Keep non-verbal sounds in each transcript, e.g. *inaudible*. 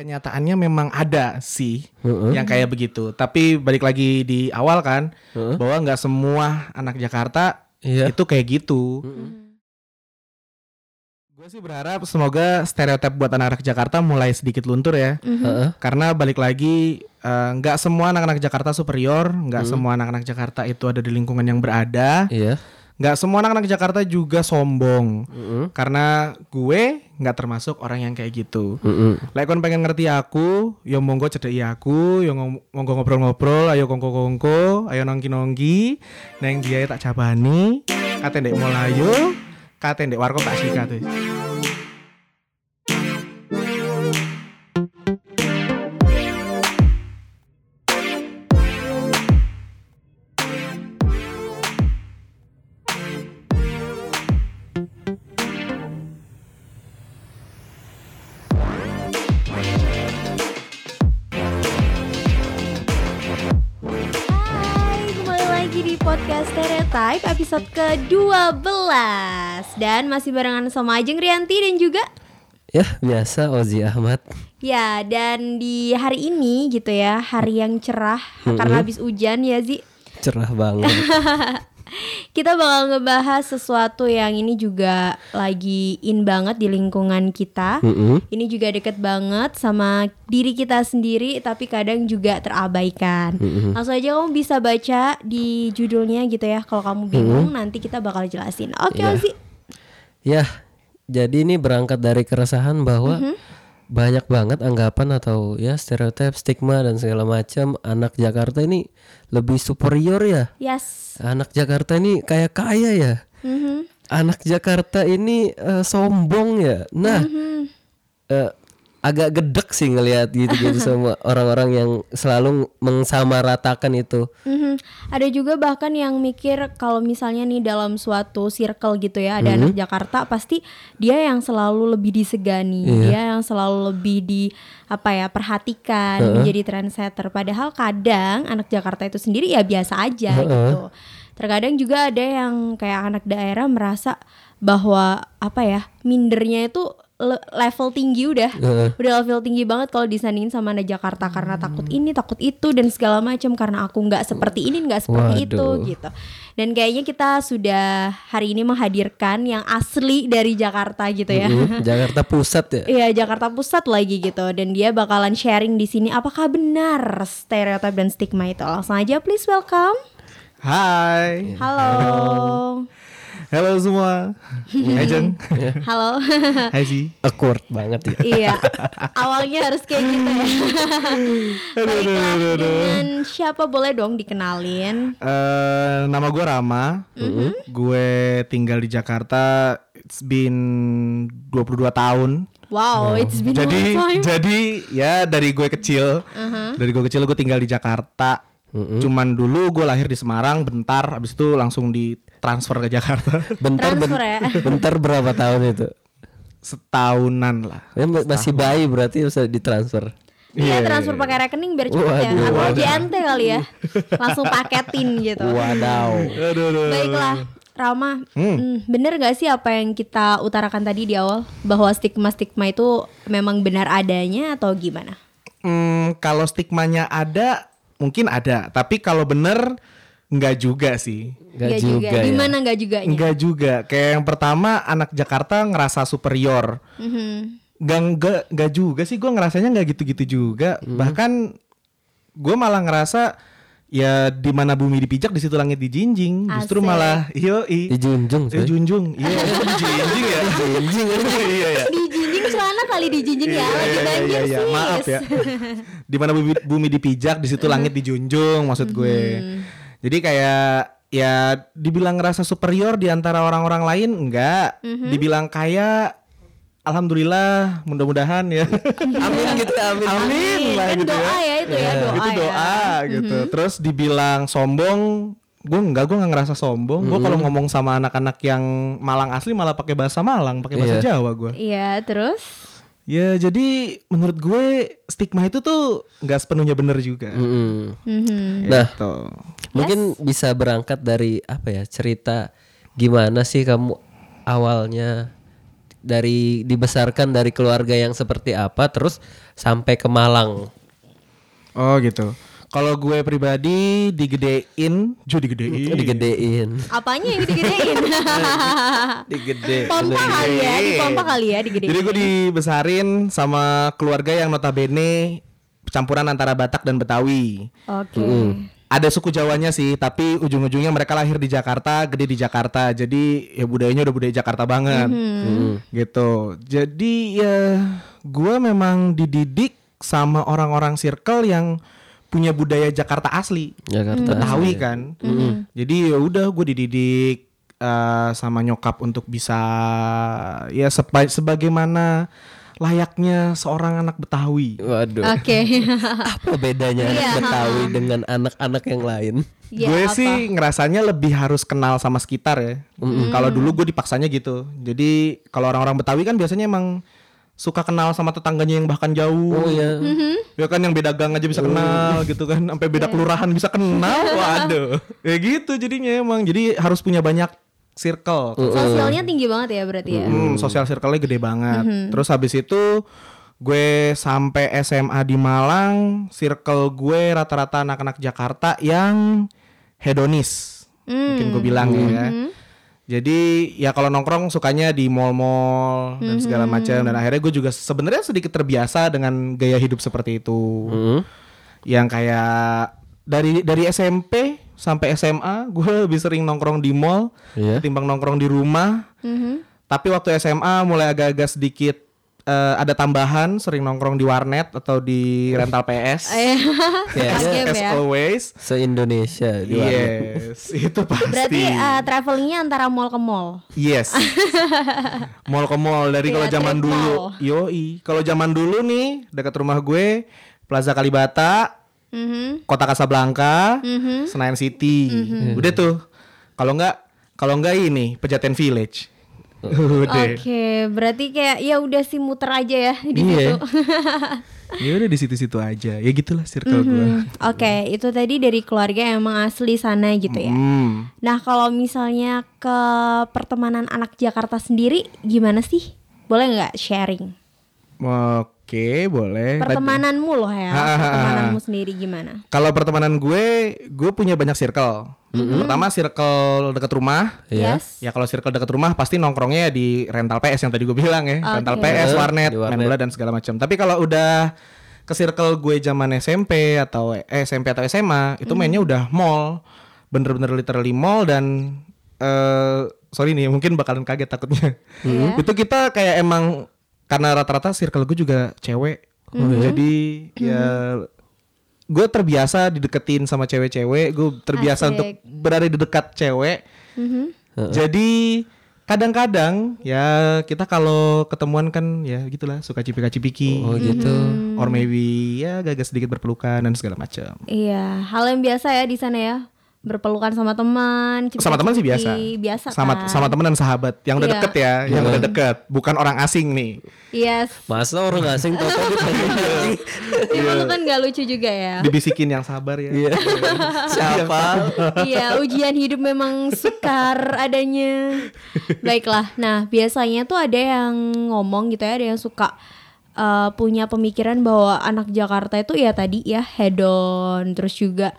kenyataannya memang ada sih Heeh. yang kayak begitu. Tapi balik lagi di awal kan Heeh. bahwa nggak semua anak Jakarta Iya. itu kayak gitu. Hmm. Gue sih berharap semoga stereotip buat anak-anak Jakarta mulai sedikit luntur ya. Mhm. Heeh. Karena balik lagi eh, nggak semua anak-anak Jakarta superior, nggak semua anak-anak Jakarta itu ada di lingkungan yang berada, Iya. Nggak semua anak-anak Jakarta juga sombong. Heeh. Karena gue nggak termasuk orang yang kayak gitu. Heeh. Lek kon pengen ngerti aku, yo monggo cedeki aku, yo ngom- monggo ngobrol-ngobrol, ayo kongko-kongko, ayo nongki-nongki, neng dia tak cabani, kate ndek molayo, kate ndek warkop tak sikat episode ke-12 Dan masih barengan sama Ajeng Rianti dan juga Ya, biasa Ozi Ahmad. Ya, dan di hari ini gitu ya, hari yang cerah karena habis hujan ya Zi Cerah banget. *laughs* Kita bakal ngebahas sesuatu yang ini juga lagi in banget di lingkungan kita Heeh. Ini juga deket banget sama diri kita sendiri tapi kadang juga terabaikan. Langsung aja kamu bisa baca di judulnya gitu ya. Kalau kamu bingung nanti kita bakal jelasin. Oke, Iya. Ozi. Ya, jadi ini berangkat dari keresahan bahwa banyak banget anggapan atau ya stereotip, stigma dan segala macam anak Jakarta ini lebih superior ya. Yes. Anak Jakarta ini kayak kaya ya. Mhm. Anak Jakarta ini eh, sombong ya. Nah, eh, agak gedek sih ngelihat gitu-gitu *laughs* sama orang-orang yang selalu mengsamaratakan itu. Mhm. Ada juga bahkan yang mikir kalau misalnya nih dalam suatu circle gitu ya ada anak Jakarta pasti dia yang selalu lebih disegani, dia yang selalu lebih di apa ya perhatikan, menjadi trendsetter. Padahal kadang anak Jakarta itu sendiri ya biasa aja gitu. Terkadang juga ada yang kayak anak daerah merasa bahwa apa ya mindernya itu level tinggi udah. Udah level tinggi banget kalau disandingin sama anak Jakarta karena takut ini takut itu dan segala macam karena aku nggak seperti ini nggak seperti itu Waduh. gitu. Dan kayaknya kita sudah hari ini menghadirkan yang asli dari Jakarta gitu ya. *laughs* Jakarta Pusat ya. Iya Jakarta Pusat lagi gitu. Dan dia bakalan sharing di sini apakah benar stereotip dan stigma itu. Langsung aja please welcome. Hai, halo. Halo semua. Hai Jeng, halo. *laughs* Hai sih. Awkward banget ya. iya. Awalnya harus kayak gitu ya. *laughs* Baiklah dengan siapa boleh dong dikenalin? Eh, nama gue Rama, gue tinggal di Jakarta. It's been 22 tahun. wow it's been a jadi long time. jadi ya dari gue kecil. Dari gue kecil gue tinggal di Jakarta. Cuman dulu gue lahir di Semarang bentar abis itu langsung ditransfer ke Jakarta. *laughs* Bentar ben- Transfer ya. *laughs* bentar berapa tahun itu? setahunan lah. Ya, ma- masih bayi berarti bisa ditransfer. Iya transfer pakai rekening biar cepet ya. Waduh, Atau JNT kali ya. Langsung paketin gitu. Wadaw. Baiklah Rama. Hmm, Bener gak sih apa yang kita utarakan tadi di awal? Bahwa stigma-stigma itu memang benar adanya atau gimana? Hmm, kalau stigmanya ada mungkin ada. Tapi kalau bener nggak juga sih. Gak juga, ya. Gimana gak juganya? Enggak juga. Kayak yang pertama anak Jakarta ngerasa superior. Mhm. Gak, enggak, enggak juga sih. Gue ngerasanya nggak gitu-gitu juga. Bahkan gue malah ngerasa ya di mana bumi dipijak di situ langit dijinjing. Justru Asik. malah iyo i Dijunjung Eh, coy. junjung. Iya *laughs* dijinjing ya. Dijinjing. *laughs* Iya ya Dijinjing celana kali dijinjing ya. Lagi iya, banjir iya, iya. sis maaf ya. *laughs* Di mana bumi, bumi dipijak di situ langit dijunjung maksud gue jadi kayak ya dibilang ngerasa superior di antara orang-orang lain enggak dibilang kaya alhamdulillah mudah-mudahan ya *laughs* Amin gitu amin. amin lah Kan gitu doa ya itu ya doa itu ya doa gitu terus dibilang sombong gue enggak gue nggak ngerasa sombong gue kalau ngomong sama anak-anak yang Malang asli malah pakai bahasa Malang pakai bahasa Iya. Jawa gue Iya terus Ya jadi menurut gue stigma itu tuh nggak sepenuhnya bener juga. Mm-mm. Mhm. Nah, Gitu. Mungkin bisa berangkat dari apa ya cerita gimana sih kamu awalnya dari dibesarkan dari keluarga yang seperti apa terus sampai ke Malang. Oh gitu. Kalau gue pribadi digedein, juga digedein. *laughs* Digedein. Apanya yang digedein? *laughs* Digede. pompa kali ya, di pompa kali ya digedein. Jadi gue dibesarin sama keluarga yang notabene campuran antara Batak dan Betawi. Oke. Ada suku Jawanya sih, tapi ujung-ujungnya mereka lahir di Jakarta, gede di Jakarta. Jadi ya budayanya udah budaya Jakarta banget. Gitu. Jadi ya gue memang dididik sama orang-orang circle yang punya budaya Jakarta asli. Jakarta. Betawi kan. Jadi ya udah gue dididik eh, sama nyokap untuk bisa ya sepa- sebagaimana layaknya seorang anak Betawi. Waduh. Oke. *laughs* Apa bedanya anak Iya. Betawi dengan anak-anak yang lain? Ya, gue apa? sih ngerasanya lebih harus kenal sama sekitar ya. Kalau dulu gue dipaksanya gitu. Jadi kalau orang-orang Betawi kan biasanya emang suka kenal sama tetangganya yang bahkan jauh. Oh iya. Ya kan yang beda gang aja bisa kenal gitu kan. Sampai beda kelurahan bisa kenal. *laughs* Waduh. Ya gitu jadinya emang. Jadi harus punya banyak circle. Sosialnya tinggi banget ya berarti ya. Hmm, sosial circle-nya gede banget. Terus habis itu gue sampai SMA di Malang, circle gue rata-rata anak-anak Jakarta yang hedonis. Mungkin gue bilang ya. Jadi ya kalau nongkrong sukanya di mall-mall dan segala macam dan akhirnya gue juga sebenarnya sedikit terbiasa dengan gaya hidup seperti itu. Hmm. Yang kayak dari dari SMP sampai SMA *laughs* gue lebih sering nongkrong di mall Iya. ketimbang nongkrong di rumah. Tapi waktu SMA mulai agak-agak sedikit eh, ada tambahan sering nongkrong di warnet atau di rental PS. *laughs* Game As ya. always. Se-Indonesia di warnet. Yes, *laughs* itu pasti. Berarti eh, travelingnya antara mall ke mall. Yes. mall ke mall dari kalau Iya, zaman trip dulu. mall. Yoi. Kalau zaman dulu nih dekat rumah gue Plaza Kalibata, Mhm. Kota Kasablanka, Senayan City. Udah tuh. Kalau enggak kalau enggak ini Pejaten Village. *laughs* Oke, berarti kayak ya udah sih muter aja ya di Iya. situ. *laughs* ya udah di situ-situ aja. Ya gitulah circle gue. Hmm, Oke, itu tadi dari keluarga yang emang asli sana gitu ya. Hmm. Nah, kalau misalnya ke pertemanan anak Jakarta sendiri gimana sih? Boleh nggak sharing? Oke, boleh. Pertemananmu loh ya, pertemananmu sendiri gimana? Kalau pertemanan gue, gue punya banyak circle. Pertama circle dekat rumah. Iya. Yes. Ya kalau circle dekat rumah pasti nongkrongnya di rental PS yang tadi gue bilang ya, rental Oke. PS, warnet, Di main warnet. bola dan segala macam. Tapi kalau udah ke circle gue zaman SMP atau eh, SMP atau SMA, itu mainnya udah mall, bener-bener literally mall dan eh sorry nih mungkin bakalan kaget takutnya. Iya. itu kita kayak emang karena rata-rata circle gue juga cewek, jadi ya gue terbiasa dideketin sama cewek-cewek, gue terbiasa Asik. untuk berada di dekat cewek. Jadi kadang-kadang ya kita kalau ketemuan kan ya gitulah suka cipika-cipiki. Oh gitu. Or maybe ya gagas sedikit berpelukan dan segala macam. Iya, hal yang biasa ya di sana ya. Berpelukan sama teman, Sama teman sih biasa. Biasa Sama kan? sama teman dan sahabat yang udah Iya. deket ya, yang udah deket, bukan orang asing nih. Yes. Masa orang asing tau ditanya Itu kan nggak lucu juga ya. Dibisikin yang sabar ya. Iya. Siapa? *laughs* Iya, ujian hidup memang sukar adanya. Baiklah. Nah, biasanya tuh ada yang ngomong gitu ya, ada yang suka uh, punya pemikiran bahwa anak Jakarta itu ya tadi ya hedon, terus juga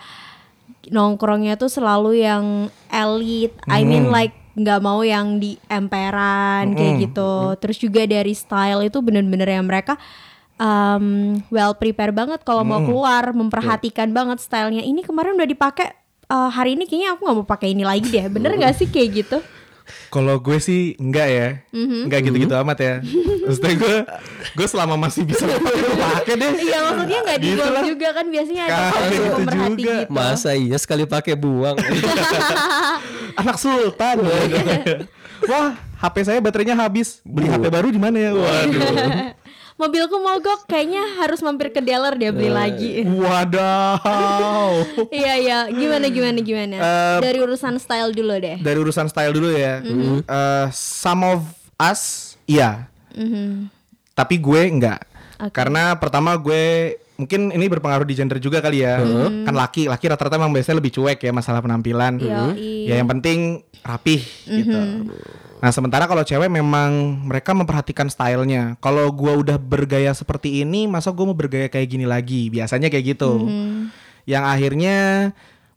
nongkrongnya tuh selalu yang elit. I mean like nggak mau yang di emperan kayak gitu. Terus juga dari style itu bener-bener yang mereka um, well prepare banget kalau mau keluar, memperhatikan banget stylenya. Ini kemarin udah dipakai uh, hari ini kayaknya aku nggak mau pakai ini lagi deh. Bener *laughs* nggak sih kayak gitu? Kalau gue sih enggak ya, enggak gitu-gitu amat ya. Maksudnya gue, gue selama masih bisa *laughs* pakai gue pakai deh. Iya maksudnya nggak Gitu dibuang lah. juga kan biasanya ada yang gitu pemerhati juga. gitu. Masa iya sekali pakai buang. *laughs* Anak sultan. Wah, HP saya baterainya habis. Beli HP baru di mana ya? Waduh. Mobilku mogok, kayaknya harus mampir ke dealer dia beli lagi. Wadaw. *laughs* Iya iya, gimana gimana gimana. Eh, Dari urusan style dulu deh. Dari urusan style dulu ya. Eh, some of us iya. Mhm. Tapi gue enggak. Karena pertama gue mungkin ini berpengaruh di gender juga kali ya. Kan laki, laki rata-rata emang biasanya lebih cuek ya masalah penampilan. Yoi. Ya yang penting rapih gitu. Nah sementara kalau cewek memang mereka memperhatikan stylenya. Kalau gua udah bergaya seperti ini, masa gua mau bergaya kayak gini lagi? Biasanya kayak gitu. Yang akhirnya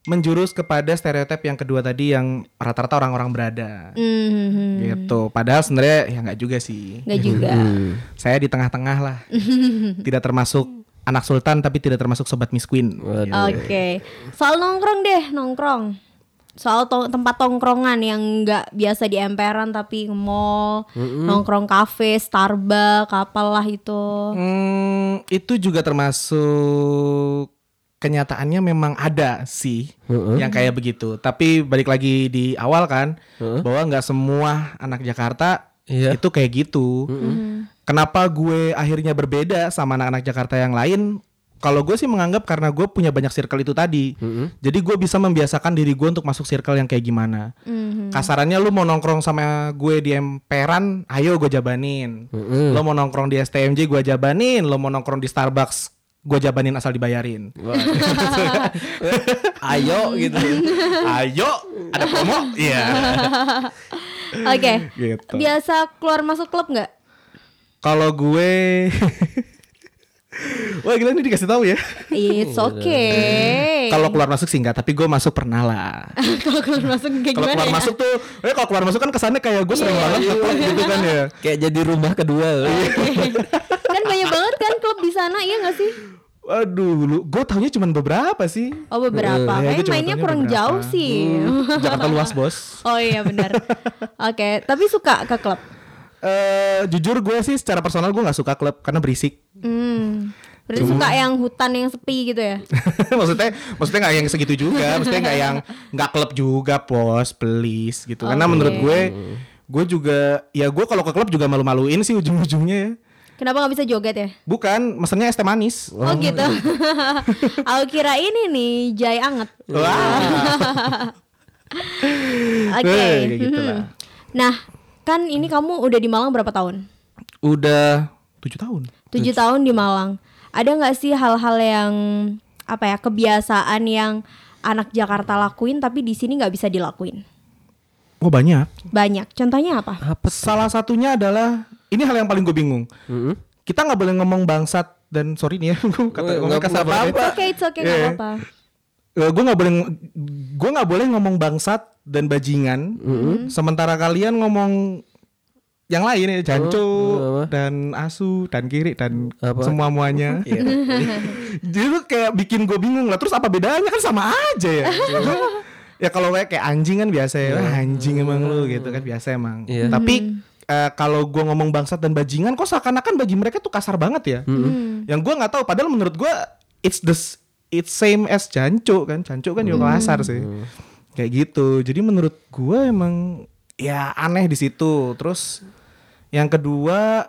menjurus kepada stereotip yang kedua tadi yang rata-rata orang-orang berada. Mhm. Gitu. Padahal sebenarnya ya nggak juga sih. Nggak juga. Saya di tengah-tengah lah. *laughs* tidak termasuk anak sultan tapi tidak termasuk sobat Miss Queen. Oke. Soal nongkrong deh, nongkrong. Soal to- tempat tongkrongan yang nggak biasa di emperan tapi mall, nongkrong kafe, Starbucks, apalah itu. Hmm, itu juga termasuk kenyataannya memang ada sih yang kayak begitu. Tapi balik lagi di awal kan bahwa nggak semua anak Jakarta Iya. itu kayak gitu. Kenapa gue akhirnya berbeda sama anak-anak Jakarta yang lain? Kalau gue sih menganggap karena gue punya banyak circle itu tadi, jadi gue bisa membiasakan diri gue untuk masuk circle yang kayak gimana. Mhm. Kasarannya lu mau nongkrong sama gue di emperan, ayo gue jabanin. Lo mau nongkrong di STMJ gue jabanin, lo mau nongkrong di Starbucks gue jabanin asal dibayarin. *laughs* Ayo gitu. ayo, ada promo? Iya. *laughs* Oke. gitu. Biasa keluar masuk klub nggak? Kalau gue *laughs* Wah gila ini dikasih tahu ya. It's okay. Kalau keluar masuk sih enggak, tapi gue masuk pernah lah. *laughs* Kalau keluar masuk kayak Kalau gimana keluar ya? masuk tuh, eh kalau keluar masuk kan kesannya kayak gue sering banget ke klub gitu kan ya. *laughs* Kayak jadi rumah kedua. kan banyak banget kan klub di sana, iya nggak sih? Waduh, lu, gue taunya cuma beberapa sih. Oh beberapa. Iya, Kayaknya cuma mainnya kurang beberapa. jauh sih. Hmm, Jakarta luas bos. Oh iya benar. Oke, tapi suka ke klub. Eh jujur gue sih secara personal gue nggak suka klub karena berisik. Hmm. Berarti suka yang hutan yang sepi gitu ya? *laughs* maksudnya, maksudnya nggak yang segitu juga. Maksudnya nggak yang nggak klub juga, bos, please gitu. Karena Oke. menurut gue, gue juga, ya gue kalau ke klub juga malu-maluin sih ujung-ujungnya ya. Kenapa nggak bisa joget ya? Bukan, mesennya es teh manis. Oh, gitu. *laughs* Aku kira ini nih jai anget. Wah. *laughs* Oke. Eh, gitu mhm. lah. Nah, kan ini kamu udah di Malang berapa tahun? Udah tujuh tahun. Tujuh tahun di Malang. Ada nggak sih hal-hal yang apa ya kebiasaan yang anak Jakarta lakuin tapi di sini nggak bisa dilakuin? Oh banyak. Banyak. Contohnya apa? Apa? Salah satunya adalah ini hal yang paling gue bingung. Mm-mm. Kita nggak boleh ngomong bangsat dan sorry nih ya, *laughs* gue kata Oh, ngomong nggak kasar apa-apa. banget. It's okay, it's okay, nggak Iya. apa-apa. Gue nggak boleh gue nggak boleh ngomong bangsat dan bajingan. Sementara kalian ngomong yang lain ya jancu apa? dan asu dan kiri dan Apa? semua muanya *laughs* jadi tuh kayak bikin gue bingung lah terus apa bedanya? Kan sama aja ya. Ya kalau kayak kayak anjing kan biasa ya "Wah, anjing emang lu gitu kan biasa emang. Iya. tapi eh, kalau gue ngomong bangsat dan bajingan kok seakan-akan bagi mereka tuh kasar banget ya. Yang gue nggak tahu padahal menurut gue it's the it's same as jancu kan. Jancu kan juga kasar sih. Kayak gitu. Jadi menurut gue emang ya aneh di situ. Terus yang kedua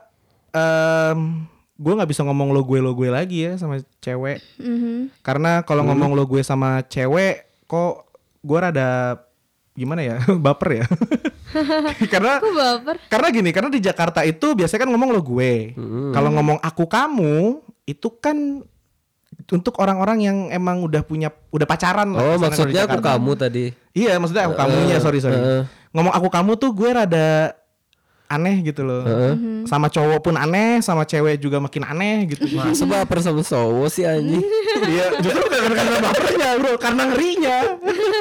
em gue nggak bisa ngomong lo gue lo gue lagi ya sama cewek. Mhm. karena kalau ngomong lo gue sama cewek kok gue rada gimana ya? *laughs* Baper ya? *laughs* Karena Aku baper. karena gini karena di Jakarta itu biasanya kan ngomong lo gue. Kalau ngomong aku kamu itu kan untuk orang-orang yang emang udah punya udah pacaran lah Oh maksudnya aku kamu tadi. iya maksudnya aku kamunya sorry sorry Heeh. ngomong aku kamu tuh gue rada aneh gitu loh sama cowok pun aneh sama cewek juga makin aneh gitu *laughs* Masa baper sama cowok sih anjing. *laughs* Iya, justru bukan karena bapernya, Bro, karena ngerinya.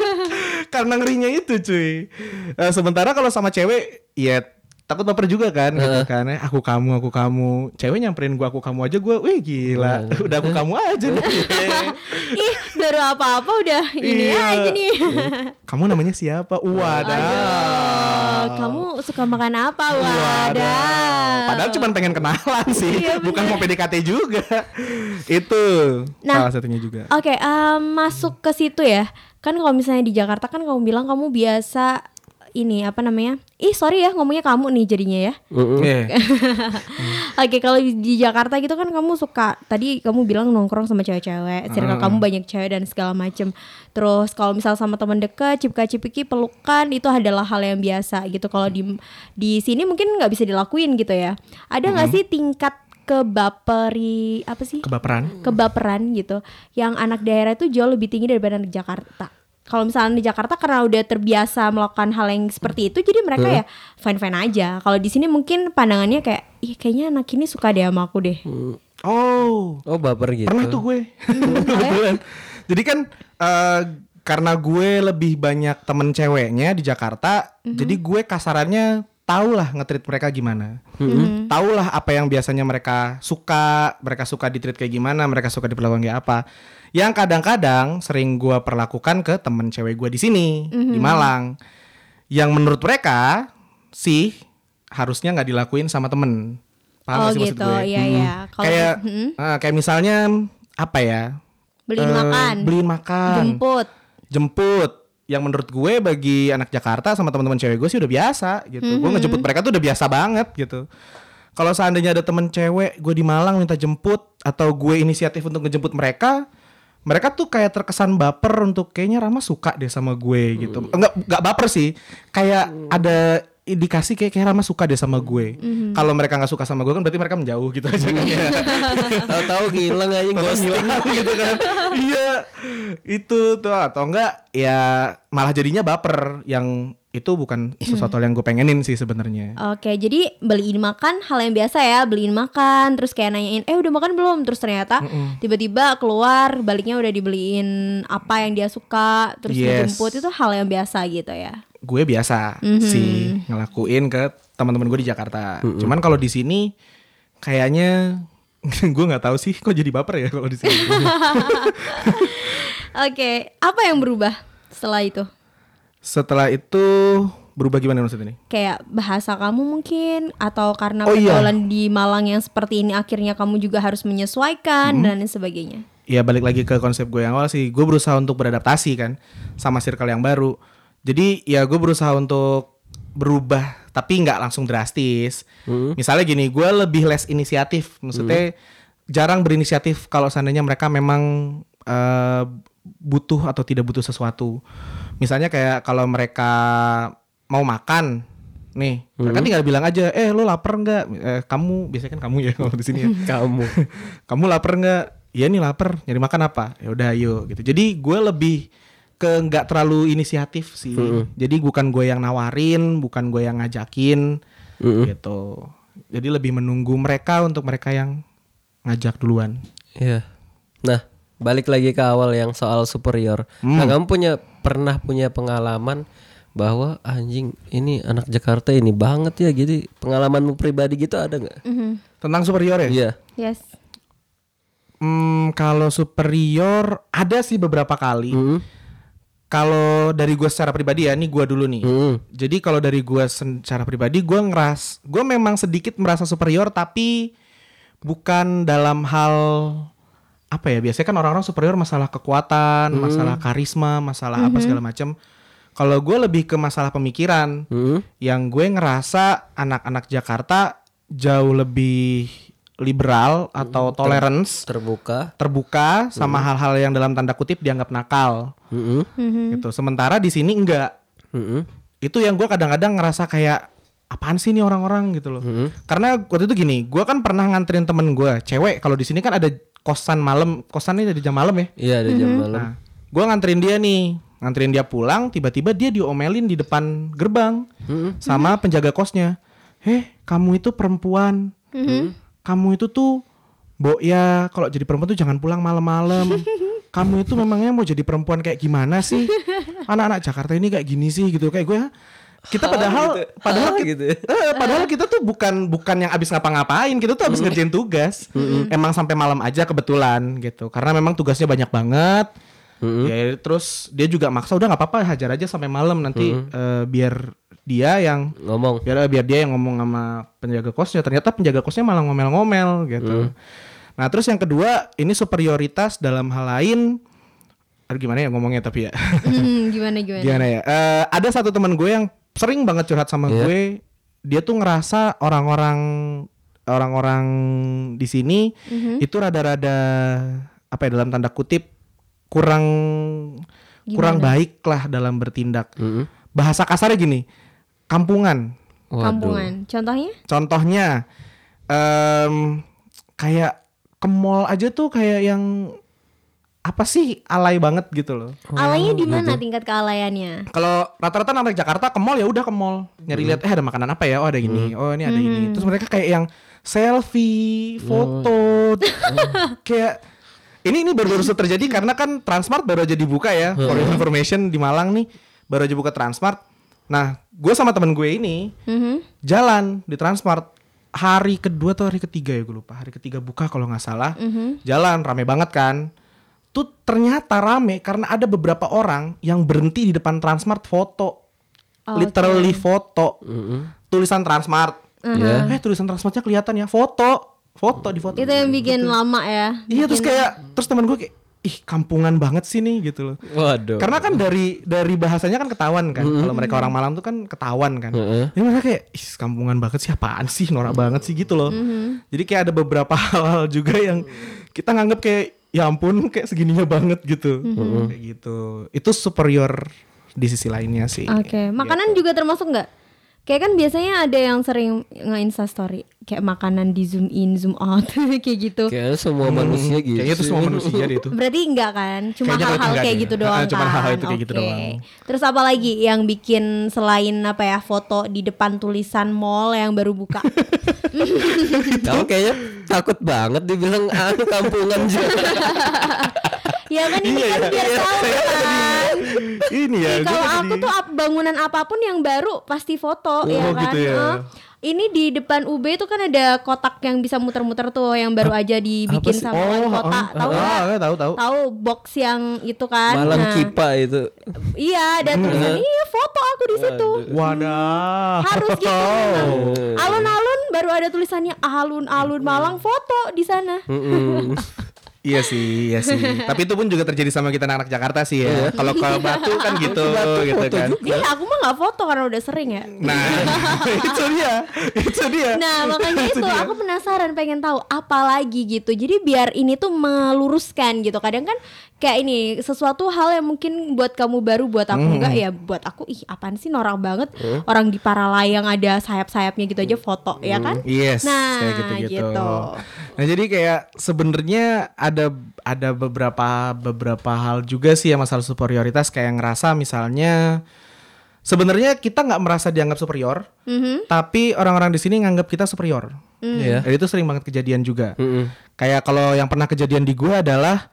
*laughs* karena ngerinya itu, cuy. Eh, sementara kalau sama cewek, ya takut baper juga kan, gitu kan. Eh, Aku kamu, aku kamu. Cewek nyamperin gua aku kamu aja gua, wih gila. *laughs* Udah aku kamu aja nih. *laughs* Ih, baru apa-apa udah ini Iya. aja nih. *laughs* kamu namanya siapa? Wadah. Oh, kamu suka makan apa? Wadah. Padahal cuma pengen kenalan sih, Iya, bukan mau PDKT juga. itu Nah. salah satunya juga. Oke, em, masuk ke situ ya. Kan kalau misalnya di Jakarta kan kamu bilang kamu biasa ini apa namanya? Ih, sorry ya ngomongnya kamu nih jadinya ya. Iya. *laughs* Oke, kalau di Jakarta gitu kan kamu suka tadi kamu bilang nongkrong sama cewek-cewek, circle kamu banyak cewek dan segala macem. Terus kalau misal sama teman dekat, cipika-cipiki, pelukan itu adalah hal yang biasa gitu. Kalau di di sini mungkin nggak bisa dilakuin gitu ya. Ada nggak sih tingkat kebaperi apa sih? Kebaperan. kebaperan gitu yang anak daerah itu jauh lebih tinggi daripada anak Jakarta kalau misalnya di Jakarta karena udah terbiasa melakukan hal yang seperti itu jadi mereka ya fine fine aja kalau di sini mungkin pandangannya kayak ih kayaknya anak ini suka deh sama aku deh Oh, Oh baper gitu. pernah tuh gue. Kebetulan. Jadi kan eh, karena gue lebih banyak temen ceweknya di Jakarta, jadi gue kasarannya tau lah ngetrit mereka gimana. Tau lah apa yang biasanya mereka suka, mereka suka ditreat kayak gimana, mereka suka diperlakukan kayak apa. Yang kadang-kadang sering gue perlakukan ke temen cewek gue di sini di Malang, yang menurut mereka sih harusnya nggak dilakuin sama temen. Paham oh sih maksud gitu. gue? iya iya. Kalau kayak Mhm. eh, kayak misalnya apa ya? Beliin Eh, makan. beliin makan. Jemput. Jemput. Yang menurut gue bagi anak Jakarta sama teman-teman cewek gue sih udah biasa gitu. Gue ngejemput mereka tuh udah biasa banget gitu. Kalau seandainya ada temen cewek gue di Malang minta jemput atau gue inisiatif untuk ngejemput mereka mereka tuh kayak terkesan baper untuk kayaknya Rama suka deh sama gue gitu. Enggak enggak baper sih. Kayak ada indikasi kayak kayak Rama suka deh sama gue. Kalau mereka nggak suka sama gue kan berarti mereka menjauh gitu aja kan ya. *laughs* Tahu-tahu ngilang aja ghosting. Hilang *laughs* gitu kan. Iya itu tuh. Atau enggak ya malah jadinya baper yang itu bukan sesuatu yang gue pengenin sih sebenarnya Oke, jadi beliin makan hal yang biasa ya, beliin makan, terus kayak nanyain, eh udah makan belum? Terus ternyata tiba-tiba keluar, baliknya udah dibeliin apa yang dia suka, terus Yes. dijemput itu hal yang biasa gitu ya. gue biasa sih ngelakuin ke teman-teman gue di Jakarta cuman kalau di sini kayaknya *laughs* gue nggak tahu sih kok jadi baper ya kalau di sini *laughs* Oke, apa yang berubah setelah itu? Setelah itu berubah gimana maksudnya nih Kayak bahasa kamu mungkin atau karena Oh, iya. pergaulan di Malang yang seperti ini akhirnya kamu juga harus menyesuaikan dan lain sebagainya. ya balik lagi ke konsep gue yang awal sih. Gue berusaha untuk beradaptasi kan sama circle yang baru. Jadi ya gue berusaha untuk berubah tapi nggak langsung drastis. Misalnya gini gue lebih less inisiatif. Maksudnya jarang berinisiatif kalau seandainya mereka memang eh, butuh atau tidak butuh sesuatu misalnya kayak kalau mereka mau makan nih mereka tinggal bilang aja eh lo lapar nggak Eh, kamu biasanya kan kamu ya kalau di sini ya *laughs* Kamu. *laughs* kamu lapar nggak? Iya nih lapar. Nyari makan apa? Ya udah ayo gitu. Jadi gue lebih ke nggak terlalu inisiatif sih. Jadi bukan gue yang nawarin, bukan gue yang ngajakin gitu. Jadi lebih menunggu mereka untuk mereka yang ngajak duluan. Iya. Nah, balik lagi ke awal yang soal superior. Hmm. Nah, kamu punya pernah punya pengalaman bahwa anjing ini anak Jakarta ini banget ya gitu. Pengalamanmu pribadi gitu ada nggak? Tentang superior ya? Iya. Yes. Hmm, kalau superior ada sih beberapa kali. Mm. Kalau dari gue secara pribadi ya, ini gue dulu nih. Mm. Jadi kalau dari gue secara pribadi gue ngeras, gue memang sedikit merasa superior tapi bukan dalam hal apa ya? Biasanya kan orang-orang superior masalah kekuatan, masalah karisma, masalah apa segala macam. Kalau gue lebih ke masalah pemikiran, Mm. yang gue ngerasa anak-anak Jakarta jauh lebih liberal atau tolerance, Terbuka. terbuka sama hal-hal yang dalam tanda kutip dianggap nakal, Mm-mm. gitu. Sementara di sini enggak Mm-mm. itu yang gue kadang-kadang ngerasa kayak apaan sih nih orang-orang? Gitu loh. Karena waktu itu gini gue kan pernah nganterin temen gue cewek. Kalau di sini kan ada kosan malam kosannya dari jam malam ya? Iya, ada jam malam. nah gue nganterin dia nih. Nganterin dia pulang tiba-tiba dia diomelin di depan gerbang sama penjaga kosnya. Heh kamu itu perempuan. Kamu itu tuh Bo ya kalau jadi perempuan tuh jangan pulang malam-malam. *laughs* Kamu itu memangnya mau jadi perempuan kayak gimana sih? *laughs* Anak-anak Jakarta ini kayak gini sih gitu. Kayak gue kita padahal gitu. padahal Ah, kita, gitu. eh, padahal kita tuh bukan bukan yang abis ngapa-ngapain. Kita tuh abis ngerjain tugas. Emang sampai malam aja kebetulan gitu. Karena memang tugasnya banyak banget. Ya terus dia juga maksa udah nggak apa-apa hajar aja sampai malam. Nanti eh, biar dia yang Ngomong. biar biar dia yang ngomong sama penjaga kosnya. Ternyata penjaga kosnya malah ngomel-ngomel gitu. Nah terus yang kedua ini superioritas dalam hal lain. Aduh gimana ya ngomongnya tapi ya? Hmm, *laughs* gimana gimana? gimana ya? Eh, ada satu teman gue yang sering banget curhat sama Iya. gue dia tuh ngerasa orang-orang orang-orang di sini itu rada-rada apa ya dalam tanda kutip kurang kurang baik lah dalam bertindak Mm-mm. bahasa kasarnya gini kampungan Waduh. Kampungan. Contohnya? Contohnya, em, kayak ke mall aja tuh kayak yang apa sih alay banget gitu loh. Alaynya di gitu. mana tingkat kealayannya? Kalau rata-rata anak Jakarta ke mall ya udah ke mall. Nyari lihat eh ada makanan apa ya? Oh ada ini. Oh ini ada ini. Terus mereka kayak yang selfie foto *laughs* kayak ini ini baru-baru terjadi karena kan Transmart baru aja dibuka ya. For your information di Malang nih baru aja buka Transmart. Nah gue sama temen gue ini Mhm. jalan di Transmart. Hari kedua atau hari ketiga ya gue lupa. Hari ketiga buka kalau nggak salah. Jalan rame banget kan tuh ternyata rame karena ada beberapa orang yang berhenti di depan Transmart foto. Literally foto. Tulisan Transmart. Ya. eh tulisan Transmartnya kelihatan ya. Foto. Foto di foto. Itu yang bikin lama ya. iya terus kayak terus teman gue kayak ih kampungan banget sih nih gitu loh. Waduh. karena kan dari dari bahasanya kan ketahuan kan. Kalau mereka orang Malang tuh kan ketahuan kan. Heeh. ya mereka kayak ih kampungan banget sih apaan sih? Norak banget sih gitu loh. Jadi kayak ada beberapa *laughs* hal juga yang kita nganggap kayak ya ampun kayak segininya banget gitu. Kayak gitu. Itu superior di sisi lainnya sih. Oke, makanan juga termasuk nggak? Kayak kan biasanya ada yang sering nge-insta story kayak makanan di zoom in, zoom out *laughs* kayak gitu. Kayaknya semua manusia gitu. kayaknya itu semua manusia deh itu Berarti enggak kan? Cuma hal-hal kayak gitu doang Ah, cuma kan. hal-hal itu kayak gitu doang. Terus apa lagi yang bikin selain apa ya foto di depan tulisan mall yang baru buka? *laughs* Kamu kayaknya takut banget dibilang anu kampungan juga. *laughs* ya kan ini kan biar tahu kan. ini ya kalau jadi- aku tuh bangunan apa pun yang baru pasti foto ya Oh, kan. gitu ya. Eh, ini di depan UB itu kan ada kotak yang bisa muter-muter tuh yang baru aja dibikin sama wali kota. ah, Tahu ah, nggak? ah, tahu tahu Tahu box yang itu kan? Malam Nah, kipa itu. Iya, ada tulisan iya foto aku di situ. wadah Harus gitu. memang. Alun-alun baru ada tulisannya alun-alun Malang foto di sana. Iya sih, iya sih. *laughs* Tapi itu pun juga terjadi sama kita anak Jakarta sih ya. Kalau ke Batu kan gitu, gitu kan. Iya, aku mah nggak foto karena udah sering ya. Nah, *laughs* *laughs* itu dia, itu dia. Nah makanya itu dia. aku penasaran pengen tahu apa lagi gitu. Jadi biar ini tuh meluruskan gitu. Kadang kan kayak ini sesuatu hal yang mungkin buat kamu baru buat aku Hmm. enggak ya buat aku ih apaan sih norak banget orang di Paralayang ada sayap-sayapnya gitu aja foto ya kan? Yes, Nah, kayak gitu-gitu. gitu. Nah, jadi kayak sebenarnya ada ada beberapa beberapa hal juga sih yang masalah superioritas kayak ngerasa misalnya sebenarnya kita nggak merasa dianggap superior, Mhm. tapi orang-orang di sini nganggap kita superior. Iya. Dan itu sering banget kejadian juga. Mm-mm. Kayak kalau yang pernah kejadian di gue adalah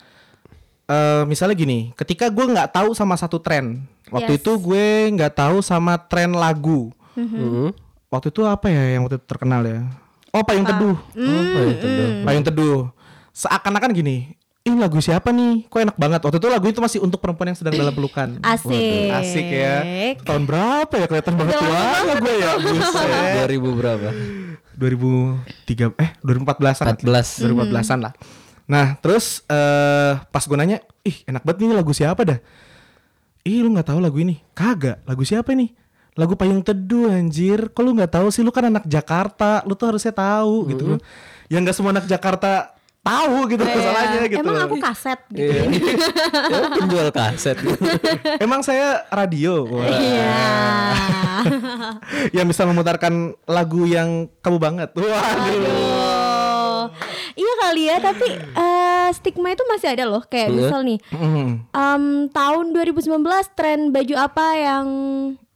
eh misalnya gini, ketika gue nggak tahu sama satu tren, waktu Yes. itu gue nggak tahu sama tren lagu. Mm-mm. Waktu itu apa ya yang waktu itu terkenal ya? Oh payung teduh, Apa itu dong? payung teduh. Seakan-akan gini, ini lagu siapa nih? Kok enak banget. Waktu itu lagu itu masih untuk perempuan yang sedang dalam pelukan. *laughs* Asik. Asik ya. Tahun berapa ya? Kelihatan banget tua gue ya. Buset. 2000 berapa? 2003 eh 2014-an. 14. 2014-an lah. Nah, terus eh pas gue nanya, "Ih, enak banget ini lagu siapa dah?" Ih, lu nggak tahu lagu ini? Kagak. Lagu siapa ini? Lagu Payung Teduh anjir. Kok lu nggak tahu sih? Lu kan anak Jakarta. Lu tuh harusnya tahu gitu loh. Ya nggak semua anak Jakarta tahu gitu masalahnya gitu. Emang aku kaset gitu. Iya. Ya, *laughs* penjual kaset. *laughs* Emang saya radio. Iya. yang bisa memutarkan lagu yang kamu banget. Waduh. Aduh. Iya kali ya, tapi eh, stigma itu masih ada loh. Kayak Iya. misal nih, Mm. em, tahun 2019 tren baju apa yang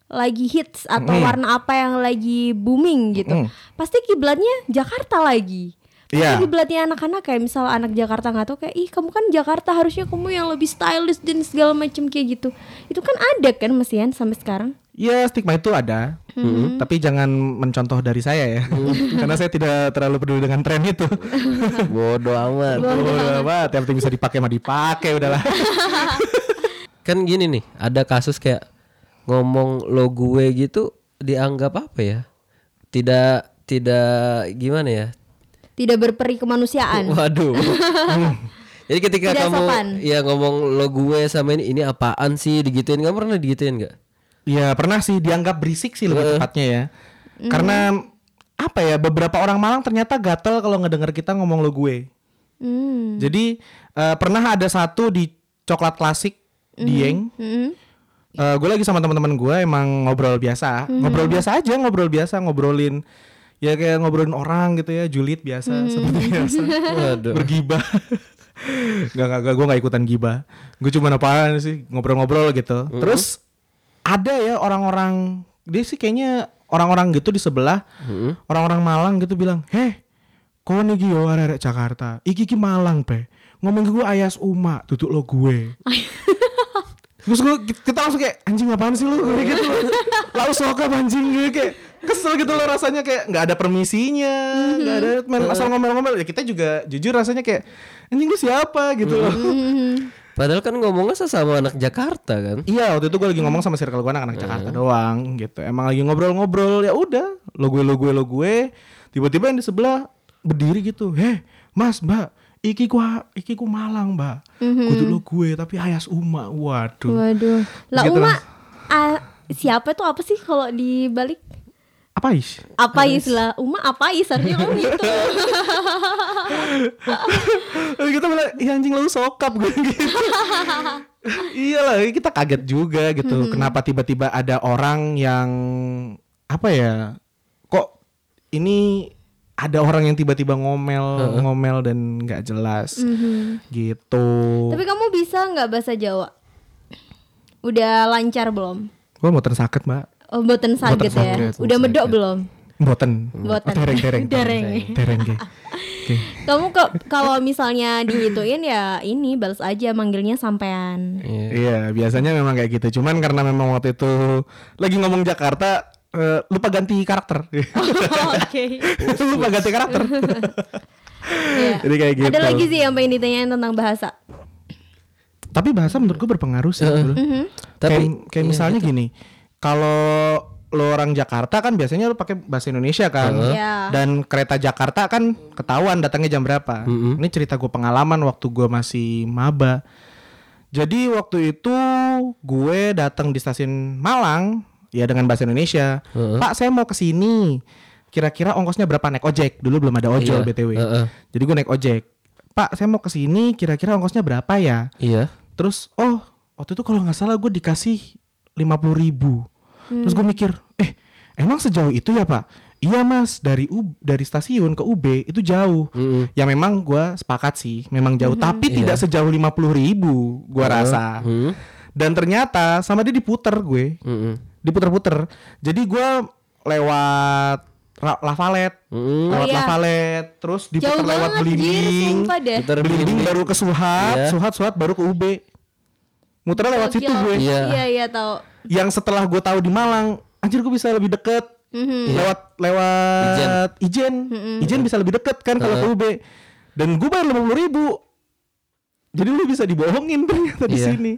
lagi hits atau warna apa yang lagi booming gitu. Mm. Pasti kiblatnya Jakarta lagi. Iya. kiblatnya anak-anak kayak misal anak Jakarta nggak tahu kayak ih kamu kan Jakarta harusnya kamu yang lebih stylish dan segala macam kayak gitu. Itu kan ada kan mesian sampai sekarang. Ya stigma itu ada, tapi jangan mencontoh dari saya ya, *laughs* karena saya tidak terlalu peduli dengan tren itu. *laughs* Bodoh amat. Udah apa, yang penting bisa dipakai mah dipakai udahlah. *laughs* Kan gini nih, ada kasus kayak ngomong lo gue gitu dianggap apa ya? Tidak tidak gimana ya? Tidak berperi kemanusiaan. Waduh. *laughs* Jadi ketika Tidak kamu sopan. ya ngomong lo gue sama ini ini apaan sih digituin kamu pernah digituin nggak? Ya pernah sih dianggap berisik sih lebih tepatnya ya, karena apa ya beberapa orang Malang ternyata gatel kalau ngedenger kita ngomong lo gue. Hmm. Jadi eh, pernah ada satu di coklat klasik Dieng. Hmm. gue lagi sama teman-teman gue emang ngobrol biasa, ngobrol biasa aja, ngobrol biasa, ngobrolin ya kayak ngobrolin orang gitu ya, julid biasa seperti biasa. *laughs* Waduh. Bergibah. Gak, gak, gak, gue gak ikutan gibah. Gue cuma apaan sih ngobrol-ngobrol gitu. Terus ada ya orang-orang dia sih kayaknya orang-orang gitu di sebelah orang-orang Malang gitu bilang, heh, kau nih gio arek Jakarta, iki ki Malang pe, ngomong ke gue ayas uma, tutup lo gue. *laughs* Terus gue kita langsung kayak anjing apaan sih lu kayak gitu. *laughs* Lalu sokap anjing gue kayak kesel gitu loh rasanya kayak nggak ada permisinya, nggak ada main asal ngomel-ngomel. Ya kita juga jujur rasanya kayak anjing gue siapa gitu loh. Padahal kan ngomongnya sesama anak Jakarta kan. Iya waktu itu gue lagi ngomong sama circle gue anak-anak Jakarta doang gitu. Emang lagi ngobrol-ngobrol ya udah lo gue lo gue lo gue. Tiba-tiba yang di sebelah berdiri gitu. Heh mas mbak iki ku iki ku Malang mbak. Kudu lo gue tapi ayas uma. Waduh. Waduh. Lah Gitu Uma lah. siapa tuh apa sih kalau dibalik? Apa is? Apa lah Uma apa is harusnya kamu gitu. Terus *laughs* kita bilang, iya anjing lu sokap gue *laughs* gitu. iya lah, kita kaget juga gitu. Kenapa tiba-tiba ada orang yang apa ya? Kok ini ada orang yang tiba-tiba ngomel, ngomel dan nggak jelas gitu. Tapi kamu bisa nggak bahasa Jawa? Udah lancar belum? Gue mau tersakit mbak. Oh, boten saget ya. Udah medok belum? Boten. Boten. Oh, tereng, tereng. *laughs* Tereng. *laughs* Tereng, ge. Oke. Kamu ke kalau misalnya digituin ya ini balas aja manggilnya sampean. Iya, biasanya memang kayak gitu. Cuman karena memang waktu itu lagi ngomong Jakarta, eh, lupa ganti karakter. *laughs* Oke. lupa ganti karakter. Iya. Jadi kayak gitu. Ada lagi sih yang pengen ditanyain tentang bahasa. Tapi bahasa menurut gue berpengaruh sih. dulu. Mhm. Tapi kayak, kayak misalnya gini, kalau lo orang Jakarta kan biasanya lo pakai bahasa Indonesia kan, Iya. dan kereta Jakarta kan ketahuan datangnya jam berapa. Ini cerita gue pengalaman waktu gue masih maba. Jadi waktu itu gue datang di stasiun Malang ya dengan bahasa Indonesia. Pak saya mau ke sini. Kira-kira ongkosnya berapa naik ojek? Dulu belum ada ojol Iya. btw. Heeh. Jadi gue naik ojek. Pak saya mau ke sini. Kira-kira ongkosnya berapa ya? Iya. Terus oh waktu itu kalau nggak salah gue dikasih lima puluh ribu. Terus gue mikir, eh emang sejauh itu ya pak? Iya mas dari U dari stasiun ke UB itu jauh. Mm-mm. Ya memang gue sepakat sih, memang jauh. Tapi tidak sejauh lima puluh ribu gue rasa. Hmm. Dan ternyata sama dia diputer gue, Mm-mm. diputer-puter. Jadi gue lewat Lavalet, Mm-mm. lewat Oh, iya. Lavalet, terus diputer Jauh lewat Belimbing, Belimbing baru ke Suhat, Iya. Suhat Suhat baru ke UB. Muternya lewat situ gue. Iya. Iya iya tahu. Yang setelah gue tahu di Malang, anjir gue bisa lebih deket. Mhm. Lewat lewat Ijen. Ijen bisa lebih deket kan kalau ke UB. Dan gue bayar lima puluh ribu. Jadi lu bisa dibohongin ternyata di Iya. sini.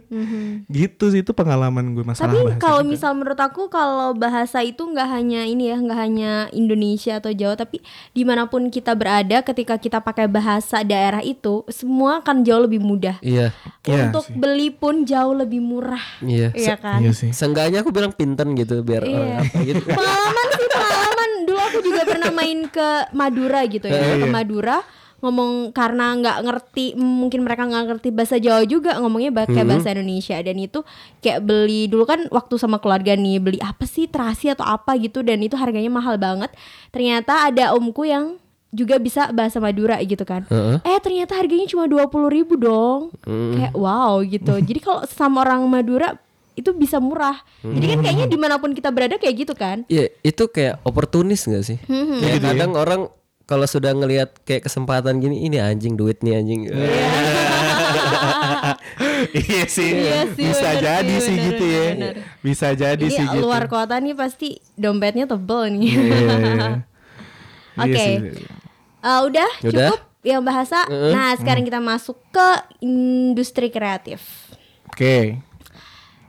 Gitu sih itu pengalaman gue masalah Tapi kalau juga. misal menurut aku kalau bahasa itu nggak hanya ini ya, nggak hanya Indonesia atau Jawa, tapi di mana pun kita berada, ketika kita pakai bahasa daerah itu, semua akan jauh lebih mudah. Iya. Iya Untuk sih. beli pun jauh lebih murah, Iya. iya kan? Iya sih. Seenggaknya aku bilang pinten gitu biar Iya. orang apa gitu. pengalaman sih pengalaman dulu aku juga pernah main ke Madura gitu ya ke Madura ngomong karena nggak ngerti mungkin mereka nggak ngerti bahasa Jawa juga ngomongnya pakai bahasa Indonesia. Dan itu kayak beli dulu kan waktu sama keluarga nih beli apa sih terasi atau apa gitu dan itu harganya mahal banget. Ternyata ada omku yang juga bisa bahasa Madura gitu kan. Heeh. eh ternyata harganya cuma dua puluh ribu dong. Kayak wow gitu. *laughs* Jadi kalau sama orang Madura itu bisa murah. Jadi kan kayaknya di mana pun kita berada kayak gitu kan. Iya, itu kayak oportunis gak sih? Hmm, Kayak kadang orang kalau sudah ngelihat kayak kesempatan gini, ini anjing duit nih anjing. *laughs* iya sih. Iya sih, bisa bener jadi sih, sih bener, gitu ya. bener. Bisa jadi ini sih gitu. luar kota nih pasti dompetnya tebel nih Iya, iya, iya. *laughs* Iya Oke. sih. Eh, udah, Udah? cukup yang bahasa nah sekarang kita masuk ke industri kreatif Oke.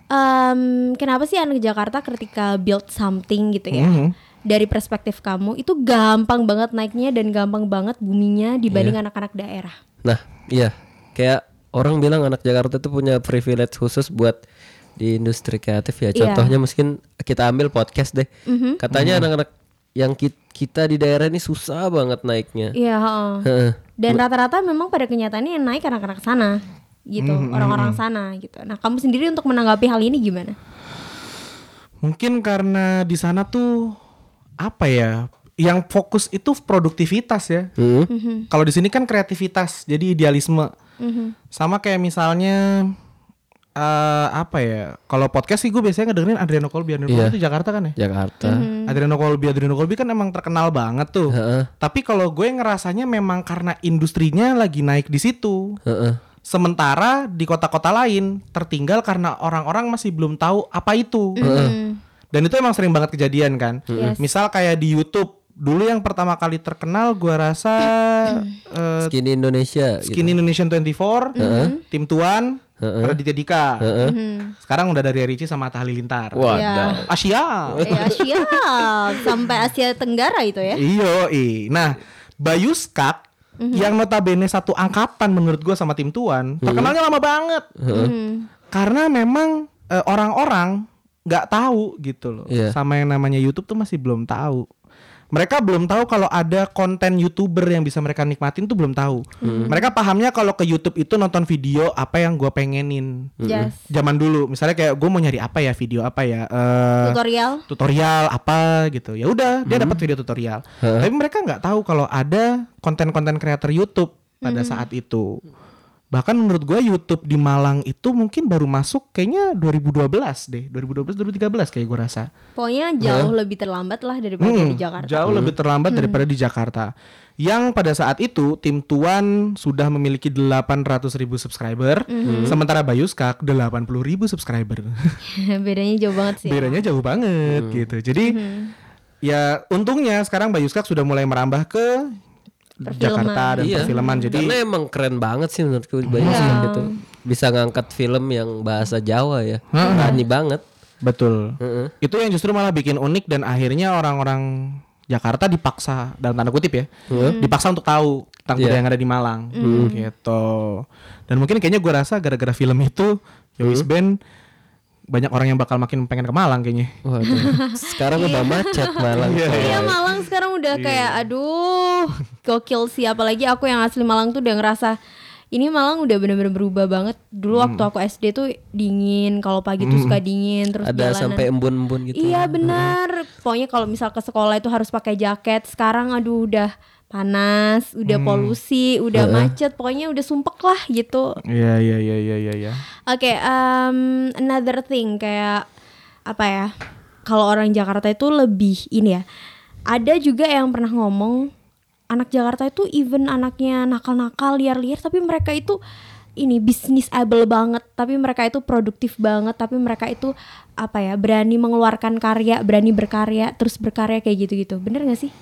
Em, kenapa sih anak Jakarta ketika build something gitu ya Mhm. Dari perspektif kamu itu gampang banget naiknya dan gampang banget buminya dibanding Iya. anak-anak daerah Nah, iya. Kayak orang bilang anak Jakarta tuh punya privilege khusus buat di industri kreatif ya. Iya. Contohnya mungkin kita ambil podcast deh. Katanya anak-anak yang ki- kita di daerah ini susah banget naiknya. iya heeh. Heeh. dan rata-rata memang pada kenyataannya yang naik anak-anak sana gitu orang-orang sana gitu nah kamu sendiri untuk menanggapi hal ini gimana Mungkin karena di sana tuh apa ya? yang fokus itu produktivitas ya. Hmm. Kalau di sini kan kreativitas, jadi idealisme. Sama kayak misalnya eh apa ya? Kalau podcast sih gue biasanya ngedengerin Adriano Colby. Adriano. Colby itu Jakarta kan ya? Jakarta. Adriano Colby, Adriano Colby kan emang terkenal banget tuh. Heeh. Tapi kalau gue ngerasanya memang karena industrinya lagi naik di situ. Heeh. Sementara di kota-kota lain tertinggal karena orang-orang masih belum tahu apa itu. Hmm. Dan itu emang sering banget kejadian kan. Yes. Misal kayak di YouTube dulu yang pertama kali terkenal gua rasa *coughs* eh, Skinny Indonesia. gitu. Skin Indonesian 24, Tim Tuan, Raditya Dika. Sekarang udah dari Ricci sama Atta Halilintar. Waduh. Asia. Ya siap sampai Asia Tenggara itu ya. Iyo, i. Nah, Bayu Skak yang notabene satu angkatan menurut gua sama Tim Tuan, terkenalnya lama banget. Hmm. Karena memang eh, orang-orang nggak tahu gitu loh. Iya. Sama yang namanya YouTube tuh masih belum tahu. Mereka belum tahu kalau ada konten YouTuber yang bisa mereka nikmatin tuh belum tahu. Mereka pahamnya kalau ke YouTube itu nonton video apa yang gua pengenin. Yes. Zaman dulu, misalnya kayak gue mau nyari apa ya video apa ya, eh, Tutorial. tutorial apa gitu. Ya udah, dia dapat video tutorial. Tapi mereka nggak tahu kalau ada konten-konten kreator YouTube pada saat itu. Bahkan menurut gue YouTube di Malang itu mungkin baru masuk kayaknya 2012 deh, 2012 2013 kayak gue rasa. Pokoknya jauh lebih terlambat lah daripada Hmm, di Jakarta. Jauh lebih terlambat daripada di Jakarta. Yang pada saat itu tim Tuan sudah memiliki 800 ribu subscriber, sementara Bayuskak 80 ribu subscriber. *laughs* Bedanya jauh banget sih. Bedanya jauh banget gitu. Jadi ya untungnya sekarang Bayuskak sudah mulai merambah ke Jakarta dan Iya. perfilman. Jadi Karena emang keren banget sih menurutku banyak sih gitu. Bisa ngangkat film yang bahasa Jawa ya. Berani banget. betul. Heeh. Itu yang justru malah bikin unik dan akhirnya orang-orang Jakarta dipaksa dalam tanda kutip ya, dipaksa untuk tahu tentang Iya. budaya yang ada di Malang, gitu. Dan mungkin kayaknya gue rasa gara-gara film itu, Yowis Band banyak orang yang bakal makin pengen ke Malang kayaknya. Waduh. *laughs* Sekarang udah macet Malang. Iya Malang sekarang udah kayak aduh gokil sih. Apalagi aku yang asli Malang tuh udah ngerasa ini Malang udah bener-bener berubah banget. Dulu waktu aku SD tuh dingin kalau pagi tuh suka dingin terus Ada jalanan. sampai embun-embun gitu. iya benar pokoknya kalau misal ke sekolah itu harus pakai jaket. Sekarang aduh udah panas udah polusi udah macet pokoknya udah sumpek lah gitu Iya iya iya iya iya. iya. Oke, um, another thing kayak apa ya? Kalau orang Jakarta itu lebih ini ya. Ada juga yang pernah ngomong anak Jakarta itu even anaknya nakal-nakal, liar-liar, tapi mereka itu ini bisnis able banget, tapi mereka itu produktif banget, tapi mereka itu apa ya? Berani mengeluarkan karya, berani berkarya, terus berkarya kayak gitu-gitu. Bener gak sih?